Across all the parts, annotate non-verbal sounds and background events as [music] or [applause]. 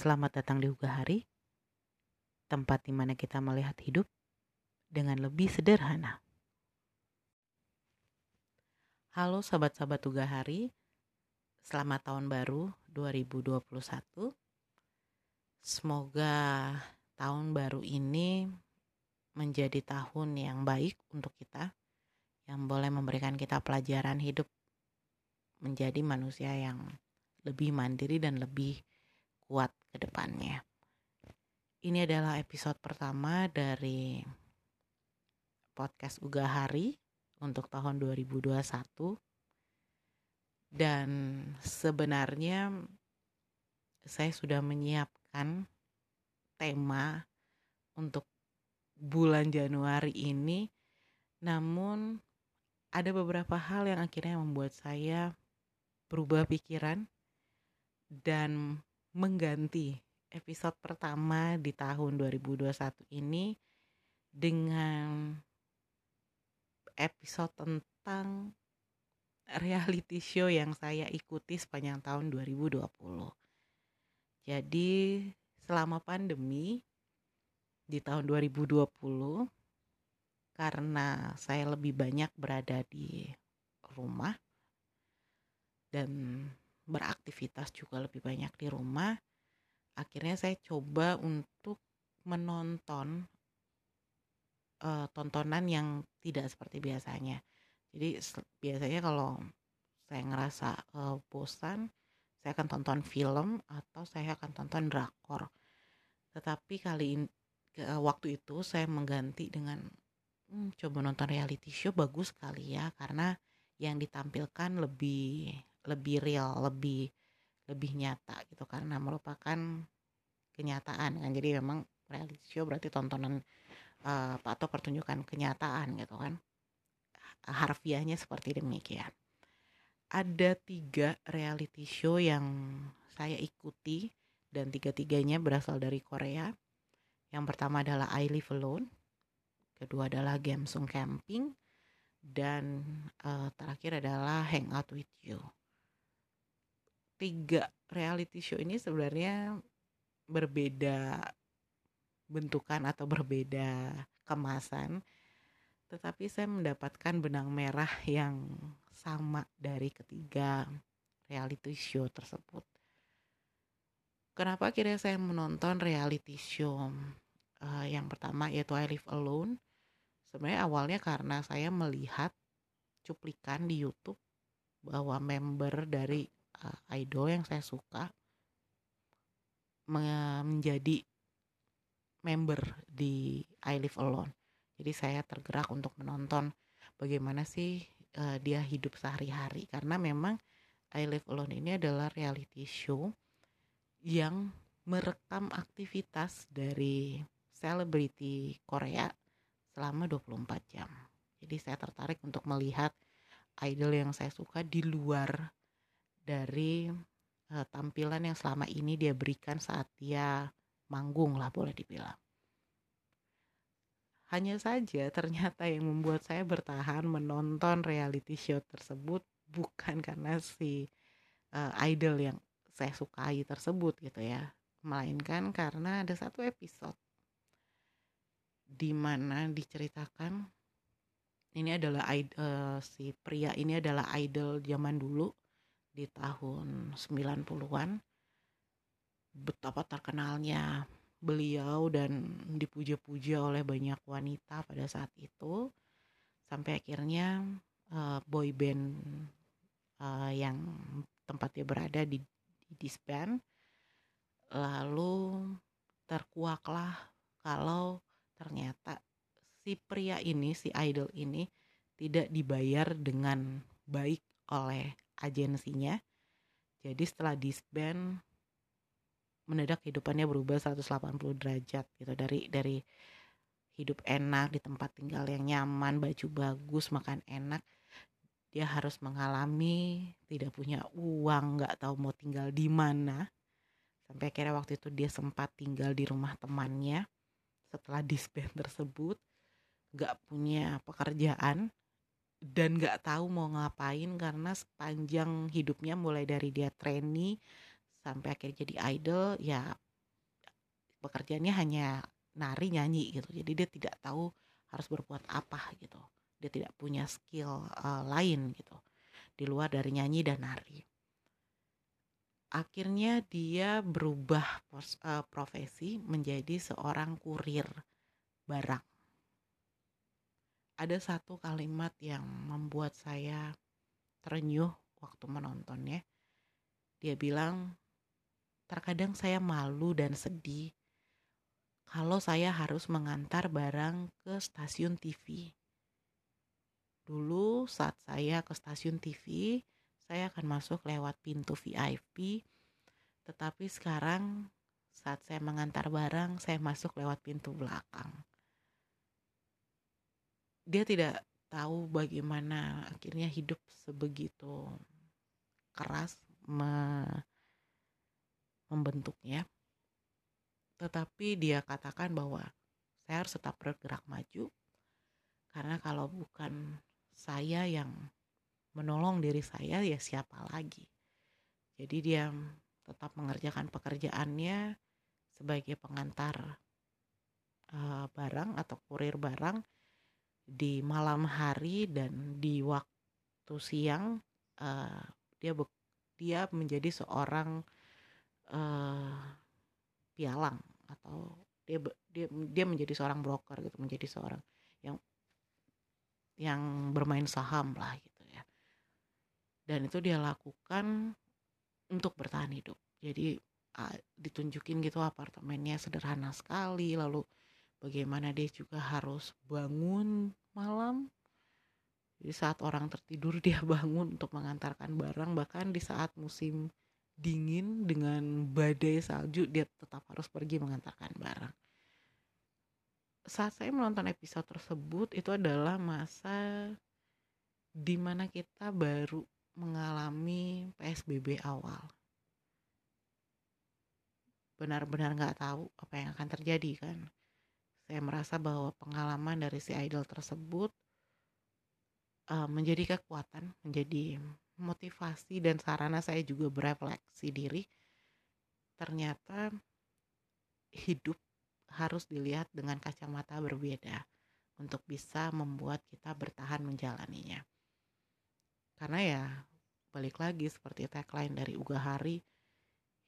Selamat datang di Uga Hari, tempat di mana kita melihat hidup dengan lebih sederhana. Halo sahabat-sahabat Uga Hari, selamat tahun baru 2021. Semoga tahun baru ini menjadi tahun yang baik untuk kita, yang boleh memberikan kita pelajaran hidup menjadi manusia yang lebih mandiri dan lebih kuat ke depannya. Ini adalah episode pertama dari podcast Uga Hari untuk tahun 2021. Dan sebenarnya saya sudah menyiapkan tema untuk bulan Januari ini. Namun ada beberapa hal yang akhirnya membuat saya berubah pikiran dan mengganti episode pertama di tahun 2021 ini dengan episode tentang reality show yang saya ikuti sepanjang tahun 2020. Jadi selama pandemi di tahun 2020 karena saya lebih banyak berada di rumah dan beraktivitas juga lebih banyak di rumah akhirnya saya coba untuk menonton uh, tontonan yang tidak seperti biasanya. Jadi biasanya kalau saya ngerasa uh, bosan saya akan tonton film atau saya akan tonton drakor. Tetapi kali ini uh, waktu itu saya mengganti dengan hmm, coba nonton reality show bagus sekali ya karena yang ditampilkan lebih lebih real lebih lebih nyata gitu karena merupakan kenyataan kan. Jadi memang reality show berarti tontonan uh, atau pertunjukan kenyataan gitu kan. Harfiahnya seperti demikian. Ada tiga reality show yang saya ikuti dan tiga-tiganya berasal dari Korea. Yang pertama adalah I Live Alone kedua adalah Gamsung Camping dan uh, terakhir adalah Hangout with You tiga reality show ini sebenarnya berbeda bentukan atau berbeda kemasan tetapi saya mendapatkan benang merah yang sama dari ketiga reality show tersebut. Kenapa akhirnya saya menonton reality show uh, yang pertama yaitu I Live Alone? Sebenarnya awalnya karena saya melihat cuplikan di YouTube bahwa member dari uh, idol yang saya suka menjadi member di I Live Alone. Jadi saya tergerak untuk menonton bagaimana sih uh, dia hidup sehari-hari karena memang I Live Alone ini adalah reality show yang merekam aktivitas dari selebriti Korea selama 24 jam. Jadi saya tertarik untuk melihat idol yang saya suka di luar dari uh, tampilan yang selama ini dia berikan saat dia manggung lah boleh dibilang. Hanya saja ternyata yang membuat saya bertahan menonton reality show tersebut bukan karena si uh, idol yang saya sukai tersebut gitu ya, melainkan karena ada satu episode di mana diceritakan ini adalah uh, si pria ini adalah idol zaman dulu di tahun 90-an betapa terkenalnya beliau dan dipuja-puja oleh banyak wanita pada saat itu sampai akhirnya uh, boy band uh, yang tempat dia berada di, di disband lalu terkuaklah kalau ternyata si pria ini si idol ini tidak dibayar dengan baik oleh agensinya. Jadi setelah disband mendadak kehidupannya berubah 180 derajat gitu dari dari hidup enak di tempat tinggal yang nyaman, baju bagus, makan enak. Dia harus mengalami tidak punya uang, nggak tahu mau tinggal di mana. Sampai akhirnya waktu itu dia sempat tinggal di rumah temannya setelah disband tersebut nggak punya pekerjaan dan nggak tahu mau ngapain karena sepanjang hidupnya mulai dari dia trainee sampai akhirnya jadi idol ya pekerjaannya hanya nari nyanyi gitu. Jadi dia tidak tahu harus berbuat apa gitu. Dia tidak punya skill uh, lain gitu. Di luar dari nyanyi dan nari. Akhirnya dia berubah pos, uh, profesi menjadi seorang kurir barang ada satu kalimat yang membuat saya terenyuh waktu menontonnya dia bilang terkadang saya malu dan sedih kalau saya harus mengantar barang ke stasiun TV. Dulu saat saya ke stasiun TV, saya akan masuk lewat pintu VIP, tetapi sekarang saat saya mengantar barang, saya masuk lewat pintu belakang. Dia tidak tahu bagaimana akhirnya hidup sebegitu keras me membentuknya. Tetapi dia katakan bahwa saya harus tetap bergerak maju karena kalau bukan saya yang menolong diri saya ya siapa lagi? Jadi dia tetap mengerjakan pekerjaannya sebagai pengantar uh, barang atau kurir barang di malam hari dan di waktu siang uh, dia dia menjadi seorang uh, pialang atau dia dia dia menjadi seorang broker gitu menjadi seorang yang yang bermain saham lah gitu ya. Dan itu dia lakukan untuk bertahan hidup. Jadi uh, ditunjukin gitu apartemennya sederhana sekali lalu bagaimana dia juga harus bangun malam? Jadi saat orang tertidur dia [laughs] bangun untuk mengantarkan barang. Bahkan di saat musim dingin dengan badai salju dia tetap harus pergi mengantarkan barang. Saat saya menonton episode tersebut itu adalah masa di mana kita baru mengalami PSBB awal. Benar-benar nggak tahu apa yang akan terjadi kan saya merasa bahwa pengalaman dari si idol tersebut uh, menjadi kekuatan menjadi motivasi dan sarana saya juga berefleksi diri ternyata hidup harus dilihat dengan kacamata berbeda untuk bisa membuat kita bertahan menjalaninya. Karena ya balik lagi seperti tagline dari Uga Hari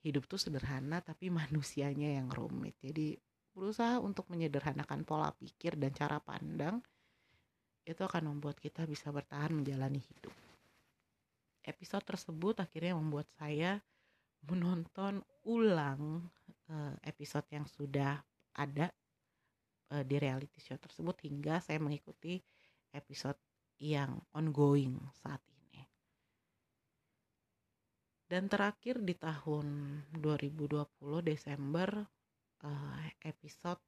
hidup tuh sederhana tapi [laughs] manusianya yang rumit. Jadi berusaha untuk menyederhanakan pola pikir dan cara pandang itu akan membuat kita bisa bertahan menjalani hidup episode tersebut akhirnya membuat saya menonton ulang uh, episode yang sudah ada uh, di reality show tersebut hingga saya mengikuti episode yang ongoing saat ini. Dan terakhir di tahun 2020 Desember uh, episode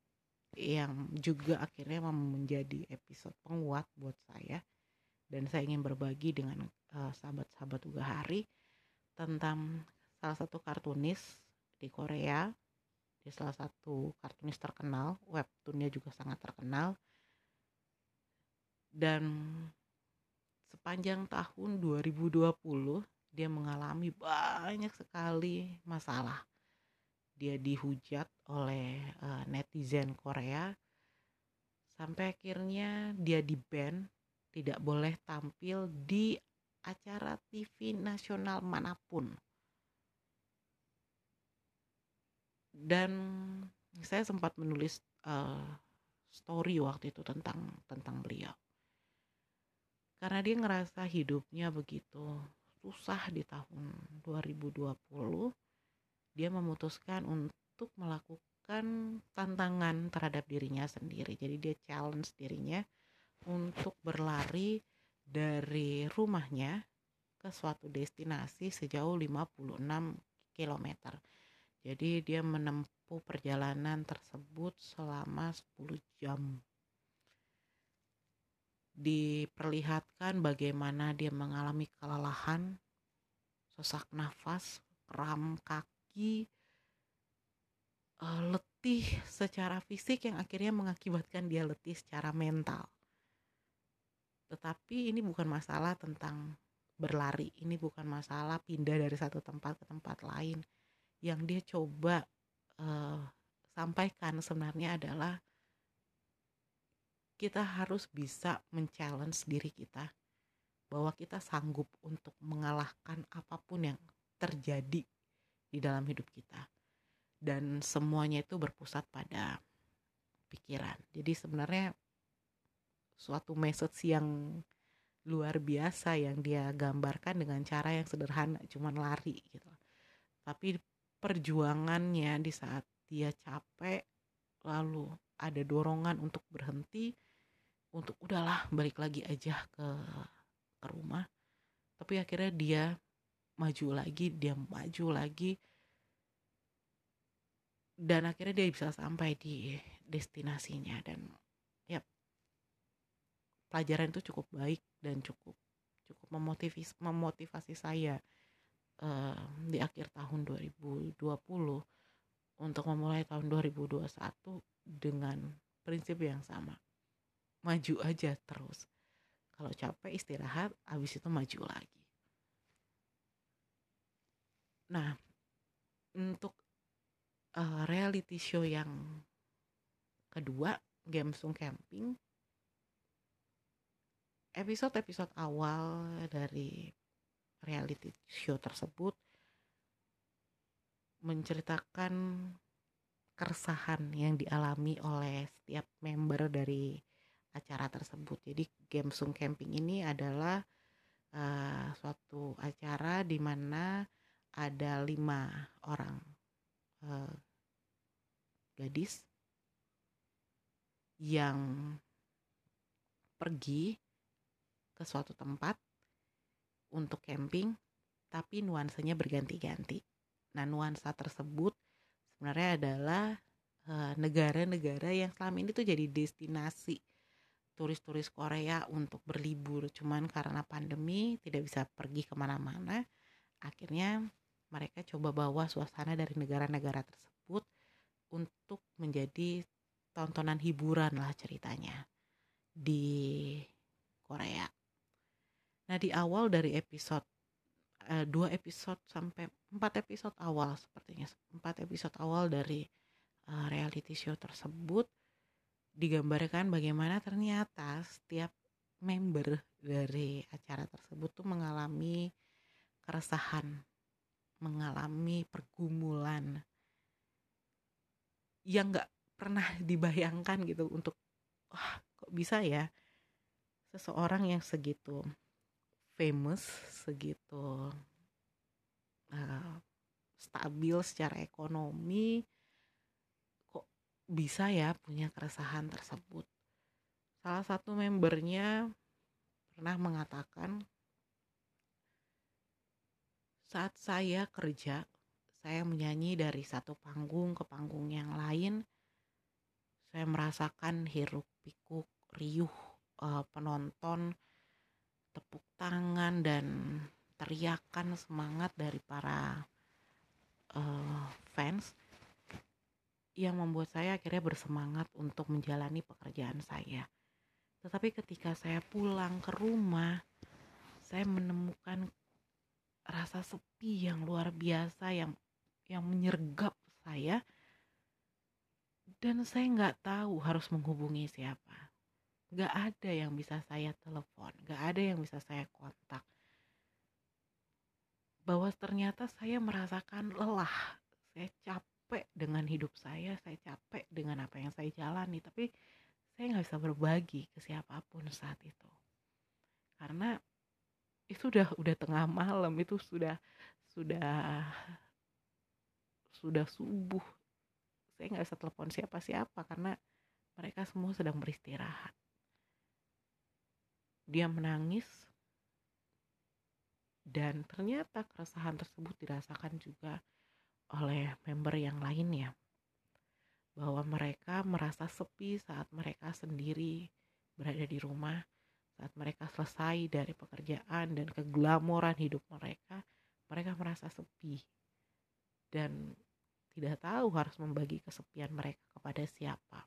yang juga akhirnya menjadi episode penguat buat saya. Dan saya ingin berbagi dengan uh, sahabat-sahabat Uga Hari tentang salah satu kartunis di Korea. Di salah satu kartunis terkenal webtoonnya juga sangat terkenal. Dan sepanjang tahun 2020 dia mengalami banyak sekali masalah. Dia dihujat oleh uh, netizen Korea sampai akhirnya dia di ban tidak boleh tampil di acara TV nasional mana pun. Dan saya sempat menulis uh, story waktu itu tentang tentang beliau. Karena dia ngerasa hidupnya begitu susah di tahun 2020, dia memutuskan untuk melakukan tantangan terhadap dirinya sendiri. Jadi dia challenge dirinya untuk berlari dari rumahnya ke suatu destinasi sejauh 56 km. Jadi dia menempuh perjalanan tersebut selama 10 jam. Diperlihatkan bagaimana dia mengalami kelelahan, sesak nafas, kram kaki, eh, letih secara fisik yang akhirnya mengakibatkan dia letih secara mental tetapi ini bukan masalah tentang berlari ini bukan masalah pindah dari satu tempat ke tempat lain yang dia coba uh, sampaikan sebenarnya adalah kita harus bisa men-challenge diri kita bahwa kita sanggup untuk mengalahkan apa pun yang terjadi di dalam hidup kita. Dan semuanya itu berpusat pada pikiran. Jadi sebenarnya suatu message yang luar biasa yang dia gambarkan dengan cara yang sederhana, cuman lari gitu. Tapi perjuangannya di saat dia capek lalu ada dorongan untuk berhenti untuk udahlah balik lagi aja ke ke rumah tapi akhirnya dia maju lagi dia maju lagi dan akhirnya dia bisa sampai di destinasinya dan ya pelajaran itu cukup baik dan cukup cukup memotivasi memotivasi saya uh, di akhir tahun 2020 untuk memulai tahun 2021 dengan prinsip yang sama. Maju aja terus. Kalau capek istirahat, habis itu maju lagi. Nah, untuk uh, reality show yang kedua, Gamsung Camping, episode-episode awal dari reality show tersebut menceritakan keresahan yang dialami oleh setiap member dari acara tersebut. Jadi Gamsung Camping ini adalah uh, suatu acara di mana ada lima orang uh, gadis yang pergi ke suatu tempat untuk camping, tapi nuansanya berganti-ganti. Nah, nuansa tersebut sebenarnya adalah negara-negara uh, yang selama ini tuh jadi destinasi turis-turis Korea untuk berlibur. Cuman karena pandemi tidak bisa pergi ke mana-mana, akhirnya mereka coba bawa suasana dari negara-negara tersebut untuk menjadi tontonan hiburan lah ceritanya di Korea. Nah di awal dari episode uh, dua episode sampai empat episode awal sepertinya empat episode awal dari uh, reality show tersebut digambarkan bagaimana ternyata setiap member dari acara tersebut tuh mengalami keresahan, mengalami pergumulan yang nggak pernah dibayangkan gitu untuk wah kok bisa ya seseorang yang segitu famous segitu uh, stabil secara ekonomi kok bisa ya punya keresahan tersebut? Salah satu membernya pernah mengatakan saat saya kerja saya menyanyi dari satu panggung ke panggung yang lain saya merasakan hiruk pikuk riuh uh, penonton tepuk tangan dan teriakan semangat dari para uh, fans yang membuat saya akhirnya bersemangat untuk menjalani pekerjaan saya. Tetapi ketika saya pulang ke rumah, saya menemukan rasa sepi yang luar biasa yang yang menyergap saya dan saya nggak tahu harus menghubungi siapa gak ada yang bisa saya telepon, gak ada yang bisa saya kontak. Bahwa ternyata saya merasakan lelah, saya capek dengan hidup saya, saya capek dengan apa yang saya jalani, tapi saya nggak bisa berbagi ke siapa pun saat itu. Karena itu sudah udah tengah malam, itu sudah sudah sudah subuh. Saya nggak bisa telepon siapa-siapa karena mereka semua sedang beristirahat. Dia menangis. Dan ternyata keresahan tersebut dirasakan juga oleh member yang lainnya. Bahwa mereka merasa sepi saat mereka sendiri berada di rumah saat mereka selesai dari pekerjaan dan keglamoran hidup mereka mereka merasa sepi dan tidak tahu harus membagi kesepian mereka kepada siapa.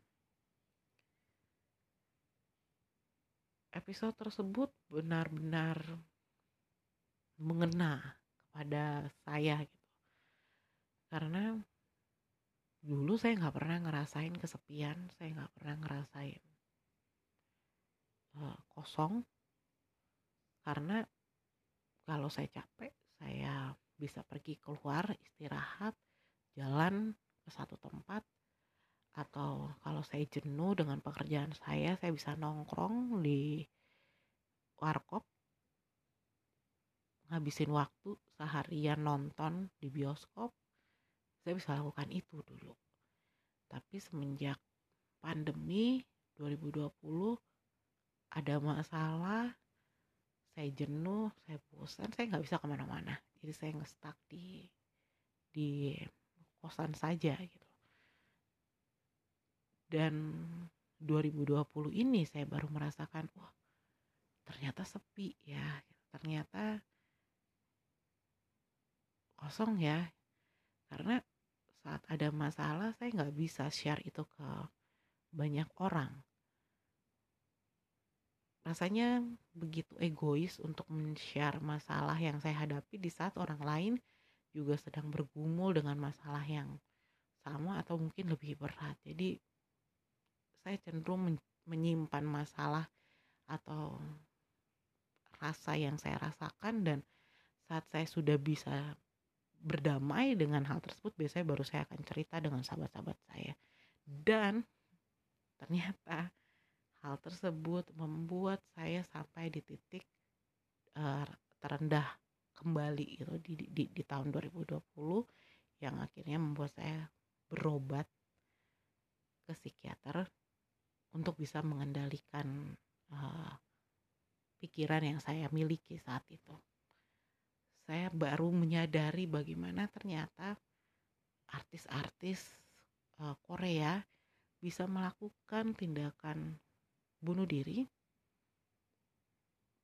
Episode tersebut benar-benar mengena kepada saya gitu. Karena dulu saya nggak pernah ngerasain kesepian saya nggak pernah ngerasain uh, kosong. Karena kalau saya capek saya bisa pergi keluar istirahat jalan ke satu tempat. Atau kalau saya jenuh dengan pekerjaan saya saya bisa nongkrong di warkop. Ngabisin waktu seharian nonton di bioskop. Saya bisa lakukan itu dulu. Tapi semenjak pandemi 2020 ada masalah saya jenuh saya bosan saya nggak bisa ke mana-mana. Jadi saya ngestak di di kosan saja gitu. Dan 2020 ini saya baru merasakan wah ternyata sepi ya ternyata kosong ya. Karena saat ada masalah saya nggak bisa share itu ke banyak orang rasanya begitu egois untuk men-share masalah yang saya hadapi di saat orang lain juga sedang bergumul dengan masalah yang sama atau mungkin lebih berat. Jadi saya cenderung men menyimpan masalah atau rasa yang saya rasakan dan saat saya sudah bisa berdamai dengan hal tersebut biasanya baru saya akan cerita dengan sahabat-sahabat saya. Dan ternyata hal tersebut membuat saya sampai di titik uh, terendah kembali gitu di, di, di tahun 2020 yang akhirnya membuat saya berobat ke psikiater untuk bisa mengendalikan uh, pikiran yang saya miliki saat itu. Saya baru menyadari bagaimana ternyata artis-artis uh, Korea bisa melakukan tindakan bunuh diri.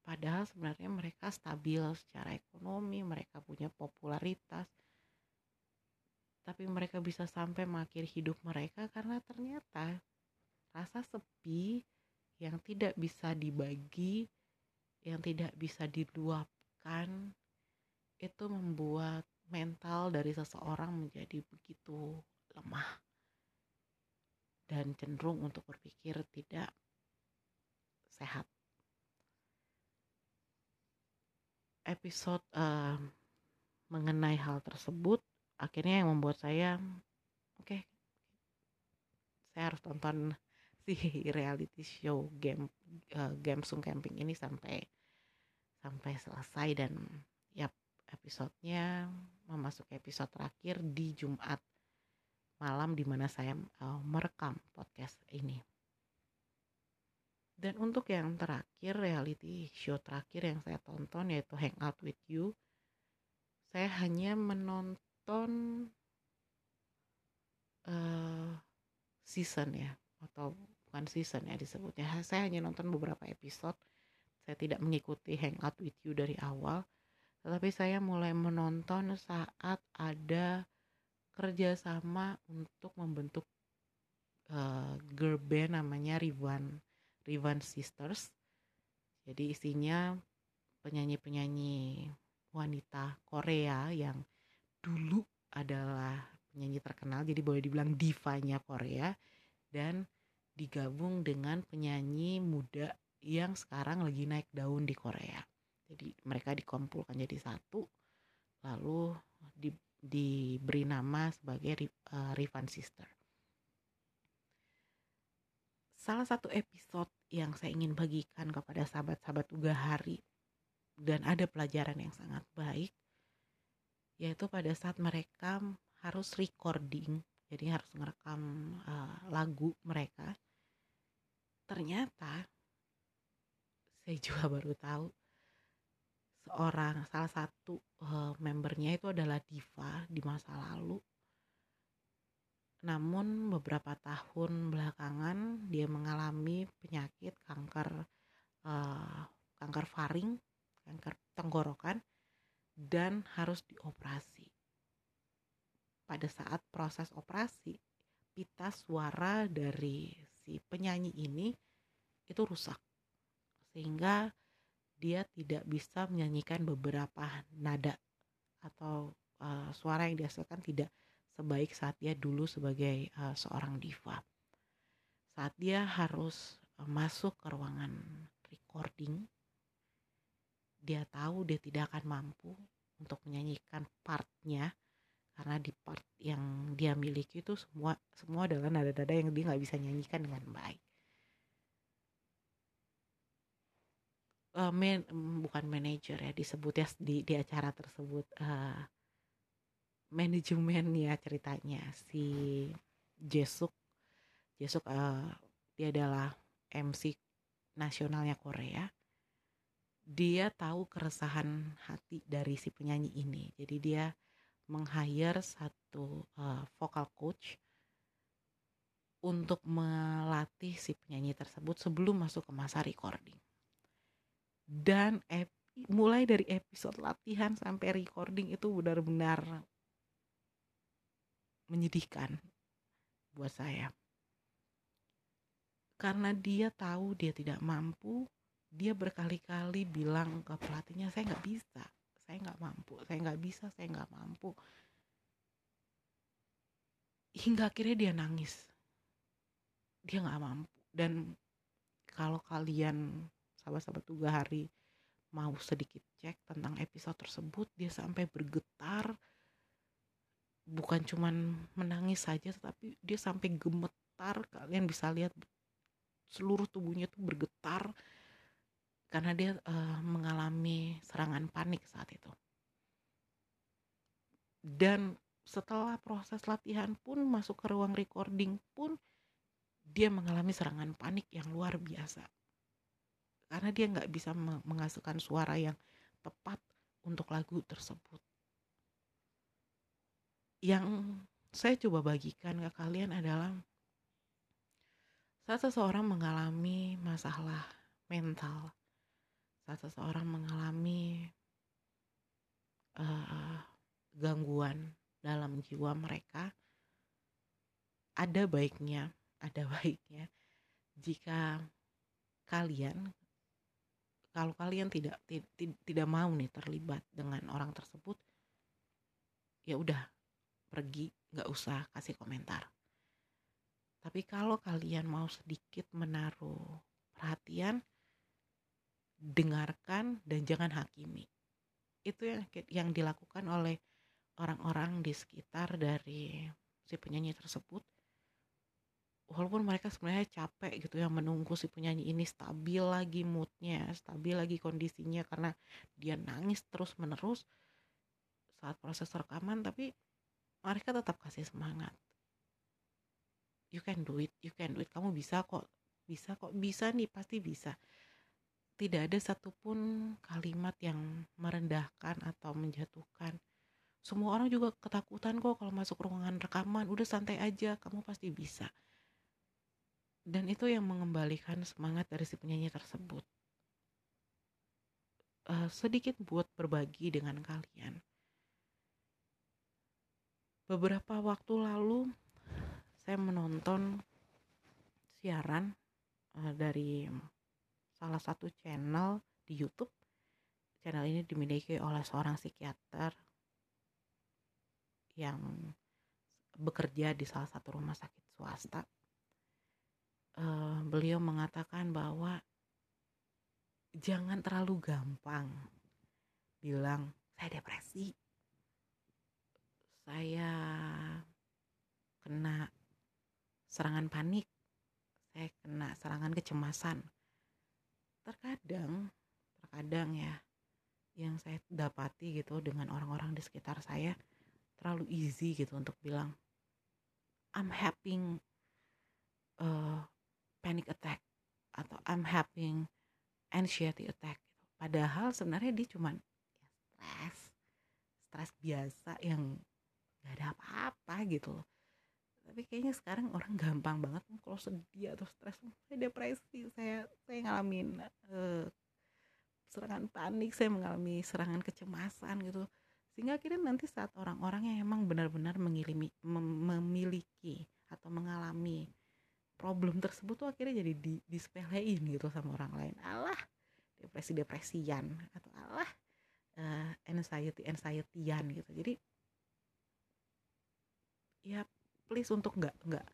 Padahal sebenarnya mereka stabil secara ekonomi mereka punya popularitas. Tapi mereka bisa sampai mengakhiri hidup mereka karena ternyata rasa sepi yang tidak bisa dibagi yang tidak bisa diluapkan itu membuat mental dari seseorang menjadi begitu lemah dan cenderung untuk berpikir tidak sehat. Episode uh, mengenai hal tersebut akhirnya yang membuat saya oke okay, saya harus tonton [laughs] si reality show game uh, game Sung Camping ini sampai sampai selesai dan ya episodenya memasuki episode terakhir di Jumat malam di mana saya uh, merekam podcast ini. Dan untuk yang terakhir reality show terakhir yang saya tonton yaitu Hangout with You, saya hanya menonton uh, season ya atau bukan season ya disebutnya. Saya hanya nonton beberapa episode. Saya tidak mengikuti Hangout with You dari awal tetapi saya mulai menonton saat ada kerjasama untuk membentuk uh, girl band namanya Rivan Rivan Sisters. Jadi isinya penyanyi-penyanyi wanita Korea yang dulu adalah penyanyi terkenal jadi boleh dibilang divanya Korea dan digabung dengan penyanyi muda yang sekarang lagi naik daun di Korea. Jadi mereka dikumpulkan jadi satu lalu di, diberi nama sebagai uh, Rivan Sister salah satu episode yang saya ingin bagikan kepada sahabat-sahabat Uga Hari dan ada pelajaran yang sangat baik yaitu pada saat mereka harus recording jadi harus merekam uh, lagu mereka ternyata saya juga [laughs] baru tahu seorang salah satu uh, membernya itu adalah diva di masa lalu namun beberapa tahun belakangan dia mengalami penyakit kanker uh, kanker faring kanker tenggorokan dan harus dioperasi. Pada saat proses operasi pita suara dari si penyanyi ini itu rusak sehingga dia tidak bisa menyanyikan beberapa nada atau uh, suara yang dihasilkan tidak sebaik saat dia dulu sebagai uh, seorang diva. Saat dia harus uh, masuk ke ruangan recording, dia tahu dia tidak akan mampu untuk menyanyikan partnya karena di part yang dia miliki itu semua semua adalah nada-nada yang dia nggak bisa nyanyikan dengan baik. Uh, man, bukan manajer ya disebut ya di di acara tersebut uh, manajemen ya ceritanya si Jesuk. Jesuk uh, dia adalah MC nasionalnya Korea. Dia tahu keresahan hati dari si penyanyi ini. Jadi dia meng-hire satu uh, vocal coach untuk melatih si penyanyi tersebut sebelum masuk ke masa recording. Dan mulai dari episode latihan sampai recording itu benar-benar menyedihkan buat saya. Karena dia tahu dia tidak mampu, dia berkali-kali bilang ke pelatihnya, saya nggak bisa, saya nggak mampu, saya nggak bisa, saya nggak mampu. Hingga akhirnya dia nangis. Dia nggak mampu. Dan kalau kalian sahabat-sahabat tuga hari mau sedikit cek tentang episode tersebut, dia sampai bergetar, bukan cuman menangis saja tetapi dia sampai gemetar kalian bisa lihat seluruh tubuhnya tuh bergetar karena dia uh, mengalami serangan panik saat itu. Dan setelah proses latihan pun masuk ke ruang recording pun dia mengalami serangan panik yang luar biasa. Karena dia nggak bisa menghasilkan suara yang tepat untuk lagu tersebut yang saya coba bagikan ke kalian adalah saat seseorang mengalami masalah mental, saat seseorang mengalami uh, gangguan dalam jiwa mereka, ada baiknya, ada [laughs] baiknya. Jika kalian kalau kalian tidak tidak mau nih terlibat dengan orang tersebut ya udah pergi nggak usah kasih komentar. Tapi kalau kalian mau sedikit menaruh perhatian dengarkan dan jangan hakimi. Itu yang yang dilakukan oleh orang-orang di sekitar dari si penyanyi tersebut. Walaupun mereka sebenarnya capek gitu ya menunggu si penyanyi ini stabil lagi moodnya stabil lagi kondisinya karena dia nangis terus menerus saat proses rekaman tapi mereka tetap kasih semangat. You can do it you can do it. Kamu bisa kok bisa kok bisa nih pasti bisa. Tidak ada satupun kalimat yang merendahkan atau menjatuhkan. Semua orang juga ketakutan kok kalau masuk ruangan rekaman. Udah santai aja kamu pasti bisa. Dan itu yang mengembalikan semangat dari si penyanyi tersebut. Uh, sedikit buat berbagi dengan kalian beberapa waktu lalu saya menonton siaran uh, dari salah satu channel di YouTube. Channel ini dimiliki oleh seorang psikiater yang bekerja di salah satu rumah sakit swasta. Uh, beliau mengatakan bahwa jangan terlalu gampang bilang saya depresi saya kena serangan panik, saya kena serangan kecemasan. Terkadang, terkadang ya, yang saya dapati gitu dengan orang-orang di sekitar saya terlalu easy gitu untuk bilang I'm having a panic attack atau I'm having anxiety attack. Padahal sebenarnya dia cuman ya stres, stres biasa yang nggak ada apa-apa gitu loh. Tapi kayaknya sekarang orang gampang banget kalau sedih atau stres saya depresi saya saya ngalamin uh, serangan panik saya mengalami serangan kecemasan gitu. Sehingga akhirnya nanti saat orang-orang yang emang benar-benar mengilimi mem memiliki atau mengalami problem tersebut tuh akhirnya jadi di, disepelein gitu sama orang lain. Alah depresi depresian atau alah uh, anxiety anxietyan gitu. Jadi ya please untuk nggak nggak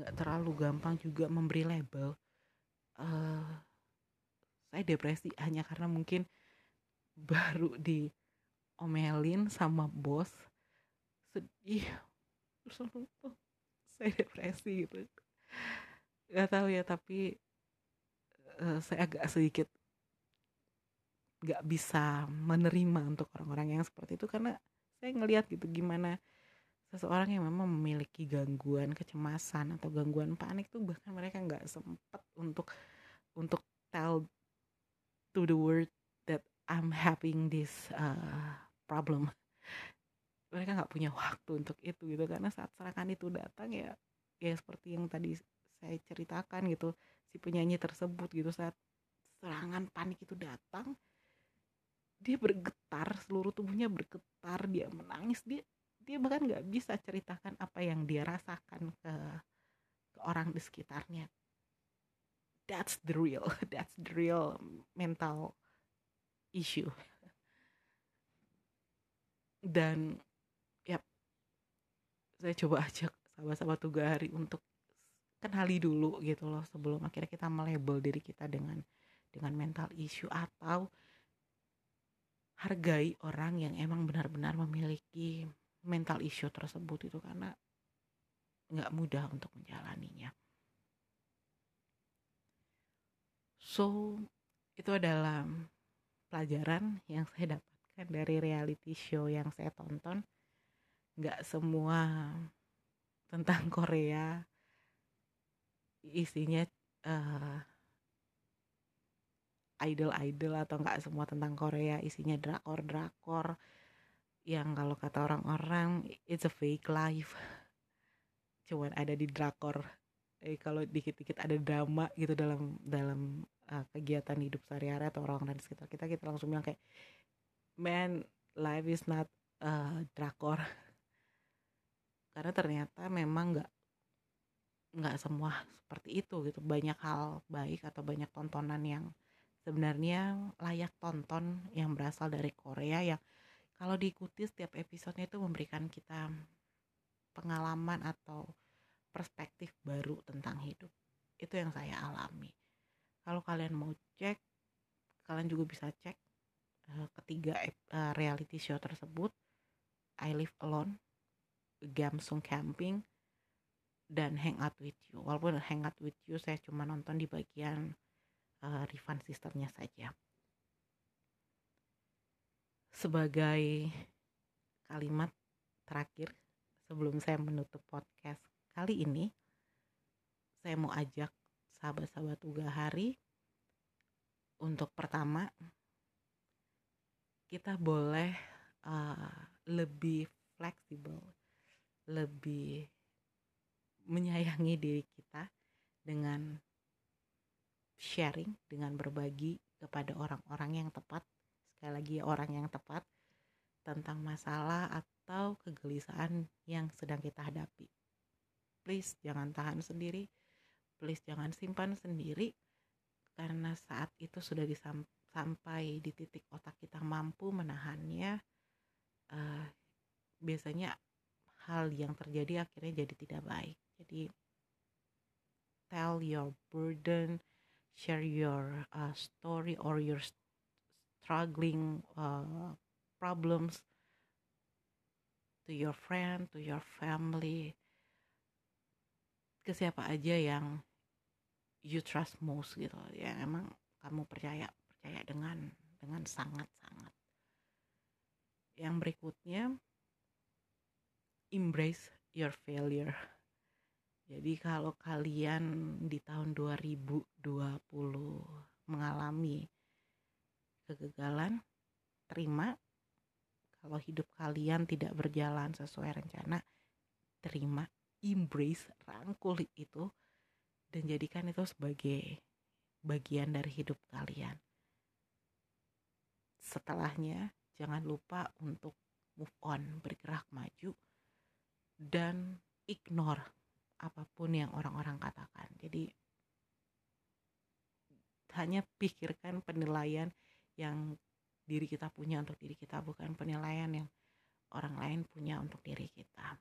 nggak terlalu gampang juga memberi label uh, saya depresi hanya karena mungkin [laughs] baru diomelin sama bos sedih terus [laughs] saya depresi gitu. Nggak tahu ya tapi uh, saya agak sedikit nggak bisa menerima untuk orang-orang yang seperti itu karena saya ngelihat gitu gimana seseorang yang memang memiliki gangguan kecemasan atau gangguan panik tuh bahkan mereka nggak sempat untuk untuk tell to the world that I'm having this uh, problem. Mereka nggak punya waktu untuk itu gitu. Karena saat serangan itu datang ya ya seperti yang tadi saya ceritakan gitu si penyanyi tersebut gitu saat serangan panik itu datang dia bergetar seluruh tubuhnya bergetar dia menangis dia dia bahkan nggak bisa ceritakan apa yang dia rasakan ke ke orang di sekitarnya. That's the real [laughs] that's the real mental issue. Dan ya saya coba ajak sahabat-sahabat hari untuk kenali dulu gitu loh sebelum akhirnya kita melabel diri kita dengan dengan mental issue atau hargai orang yang emang benar-benar memiliki mental issue tersebut itu karena nggak mudah untuk menjalaninya. So itu adalah pelajaran yang saya dapatkan dari reality show yang saya tonton. Nggak semua tentang [laughs] Korea isinya uh, idol-idol atau nggak semua tentang Korea isinya drakor-drakor yang kalau kata orang-orang it's a fake life. [laughs] Cuman ada di drakor. Eh kalau dikit-dikit ada drama gitu dalam dalam uh, kegiatan hidup sehari-hari atau orang di sekitar kita kita langsung bilang kayak man life is not uh, drakor. [laughs] Karena ternyata memang nggak nggak semua seperti itu gitu. Banyak hal baik atau banyak tontonan yang sebenarnya layak tonton yang berasal dari Korea yang kalau diikuti setiap episodenya itu memberikan kita pengalaman atau perspektif baru tentang hidup. Itu yang saya alami. Kalau kalian mau cek kalian juga bisa cek uh, ketiga uh, reality show tersebut I Live Alone Gamsung Camping dan Hangout with You. Walaupun Hangout with You saya cuma nonton di bagian uh, refund sistemnya saja sebagai kalimat terakhir sebelum saya menutup podcast kali ini saya mau ajak sahabat-sahabat Uga Hari untuk pertama kita boleh uh, lebih fleksibel, lebih menyayangi diri kita dengan sharing, dengan berbagi kepada orang-orang yang tepat sekali lagi orang yang tepat tentang masalah atau kegelisahan yang sedang kita hadapi. Please jangan tahan sendiri, please jangan simpan sendiri karena saat itu sudah sampai di titik otak kita mampu menahannya. Uh, biasanya hal yang terjadi akhirnya jadi tidak baik. Jadi tell your burden, share your uh, story or your struggling uh, problems to your friend, to your family, ke siapa aja yang you trust most gitu. Ya emang kamu percaya percaya dengan dengan sangat sangat yang berikutnya embrace your failure. Jadi kalau kalian di tahun 2020 mengalami kegagalan, terima. Kalau hidup kalian tidak berjalan sesuai rencana, terima, embrace, rangkul itu dan jadikan itu sebagai bagian dari hidup kalian. Setelahnya, jangan lupa untuk move on, bergerak maju dan ignore apa pun yang orang-orang katakan. Jadi hanya pikirkan penilaian yang diri kita punya untuk diri kita bukan penilaian yang orang lain punya untuk diri kita.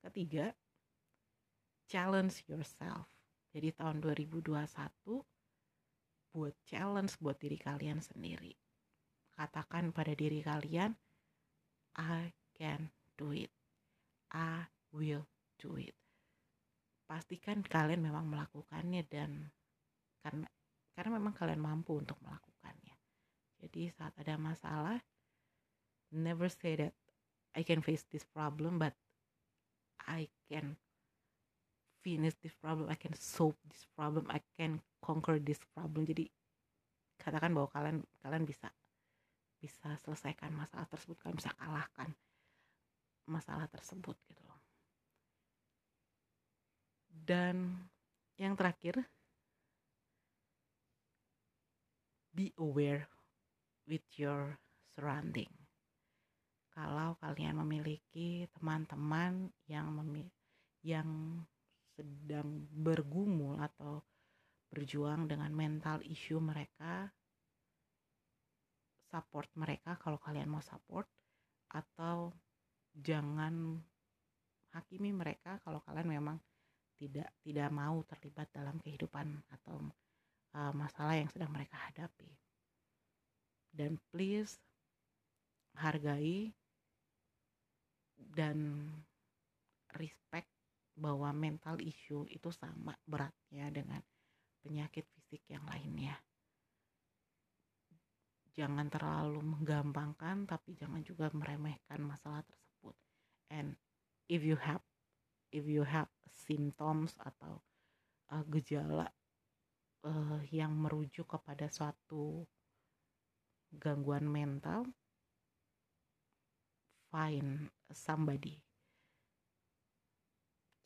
Ketiga challenge yourself. Jadi tahun 2021 buat challenge buat diri kalian sendiri. Katakan pada diri kalian I can do it. I will do it. Pastikan kalian memang melakukannya dan karena karena memang kalian mampu untuk melakukannya jadi saat ada masalah never say that I can face this problem but I can finish this problem I can solve this problem I can conquer this problem. Jadi katakan bahwa kalian kalian bisa bisa selesaikan masalah tersebut kalian bisa kalahkan masalah tersebut gitu loh. Dan yang terakhir be aware with your surrounding. Kalau kalian memiliki teman-teman yang memi yang sedang bergumul atau berjuang dengan mental issue mereka support mereka kalau kalian mau support atau jangan hakimi mereka kalau kalian memang tidak tidak mau terlibat dalam kehidupan atau uh, masalah yang sedang mereka hadapi dan please hargai dan respect bahwa mental issue itu sama beratnya dengan penyakit fisik yang lainnya. Jangan terlalu menggampangkan tapi jangan juga meremehkan masalah tersebut. And if you have if you have symptoms atau uh, gejala uh, yang merujuk kepada suatu gangguan mental find somebody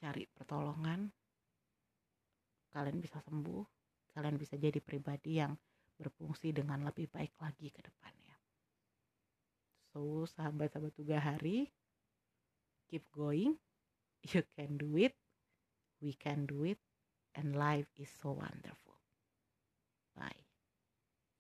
cari pertolongan kalian bisa sembuh kalian bisa jadi pribadi yang berfungsi dengan lebih baik lagi ke depannya. So, sahabat-sahabat tugas hari, keep going. [laughs] You can do it. We can do it. And life is so wonderful. Bye.